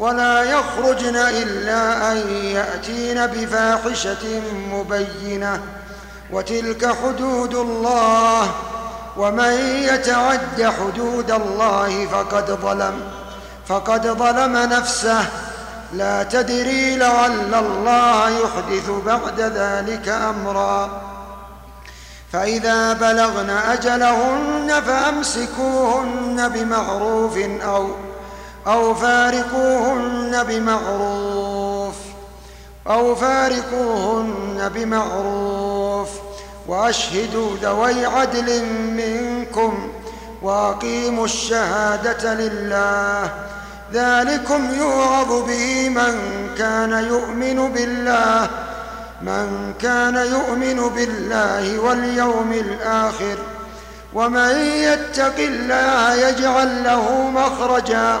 ولا يخرجن إلا أن يأتين بفاحشة مبينة. وتلك حدود الله ومن يتعد حدود الله فقد ظلم فقد ظلم نفسه. لا تدري لعل الله يحدث بعد ذلك أمرا. فإذا بلغن أجلهن فأمسكوهن بمعروف أو أو فارقوهن بمعروف أو فارقوهن بمعروف. وأشهدوا ذوي عدل منكم وأقيموا الشهادة لله. ذلكم يوعظ به من كان يؤمن بالله من كان يؤمن بالله واليوم الآخر. ومن يتق الله يجعل له مخرجا.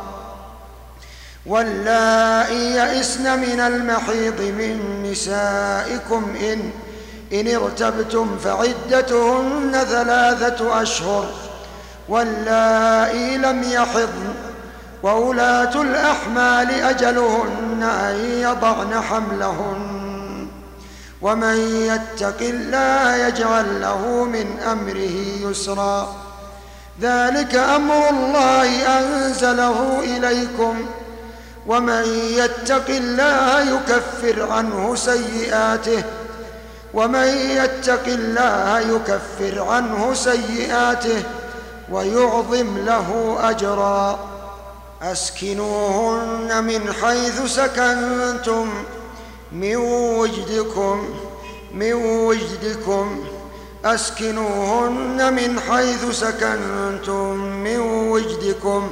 واللائي يئسن من المحيض من نسائكم إن إن ارتبتم فعدتهن ثلاثة أشهر. واللائي لم يحضن وولاة الأحمال أجلهن أن يضعن حملهن. ومن يتق الله يجعل له من أمره يسرا. ذلك أمر الله أنزله إليكم ومن يتق الله يكفر عنه سيئاته. ومن يتق الله يكفر عنه سيئاته ويعظم له أجرا. أسكنوهن من حيث سكنتم من وجدكم من وجدكم. أسكنوهن من حيث سكنتم من وجدكم.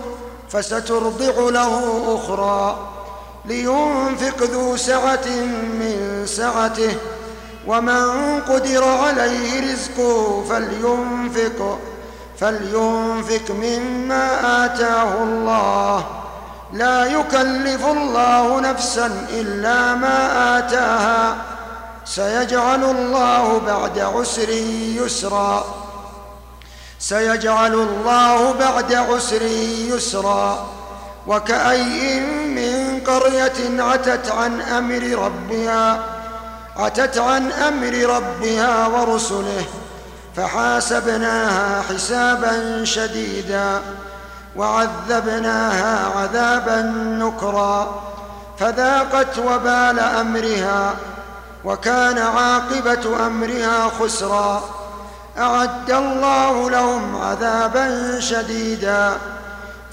فسترضع له أخرى لينفق ذو سعة من سعته ومن قدر عليه رزقه فلينفق فلينفق مما آتاه الله. لا يكلف الله نفسا إلا ما آتاها. سيجعل الله بعد عسر يسرا. سيجعل الله بعد عسر يسرا وكأي من قرية عتت عن أمر ربها عتت عن أمر ربها ورسله فحاسبناها حسابا شديدا وعذبناها عذابا نكرا فذاقت وبال أمرها وكان عاقبة أمرها خسرا. أعد الله لهم عذابا شديدا.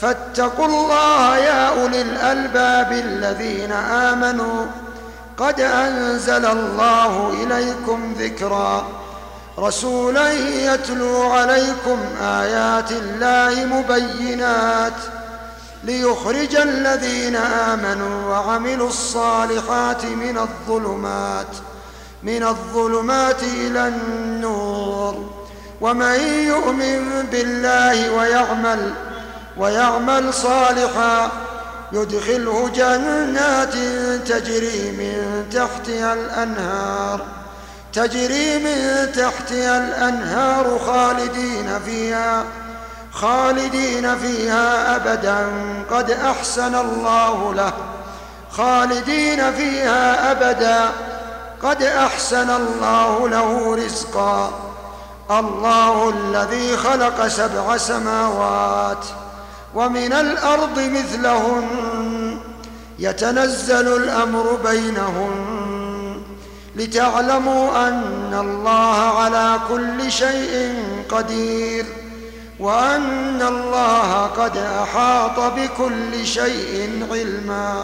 فاتقوا الله يا أولي الألباب الذين آمنوا. قد أنزل الله إليكم ذكرا. رسولا يتلو عليكم آيات الله مبينات. ليخرج الذين آمنوا وعملوا الصالحات من الظلمات من الظلمات إلى النور. ومن يؤمن بالله ويعمل ويعمل صالحا يدخله جنات تجري من تحتها الأنهار تجري من تحتها الأنهار خالدين فيها خالدين فيها أبدا قد أحسن الله له خالدين فيها أبدا قد أحسن الله له رزقا الله الذي خلق سبع سماوات ومن الأرض مثلهن. يتنزل الأمر بينهن. لتعلموا أن الله على كل شيء قدير وأن الله قد أحاط بكل شيء علما.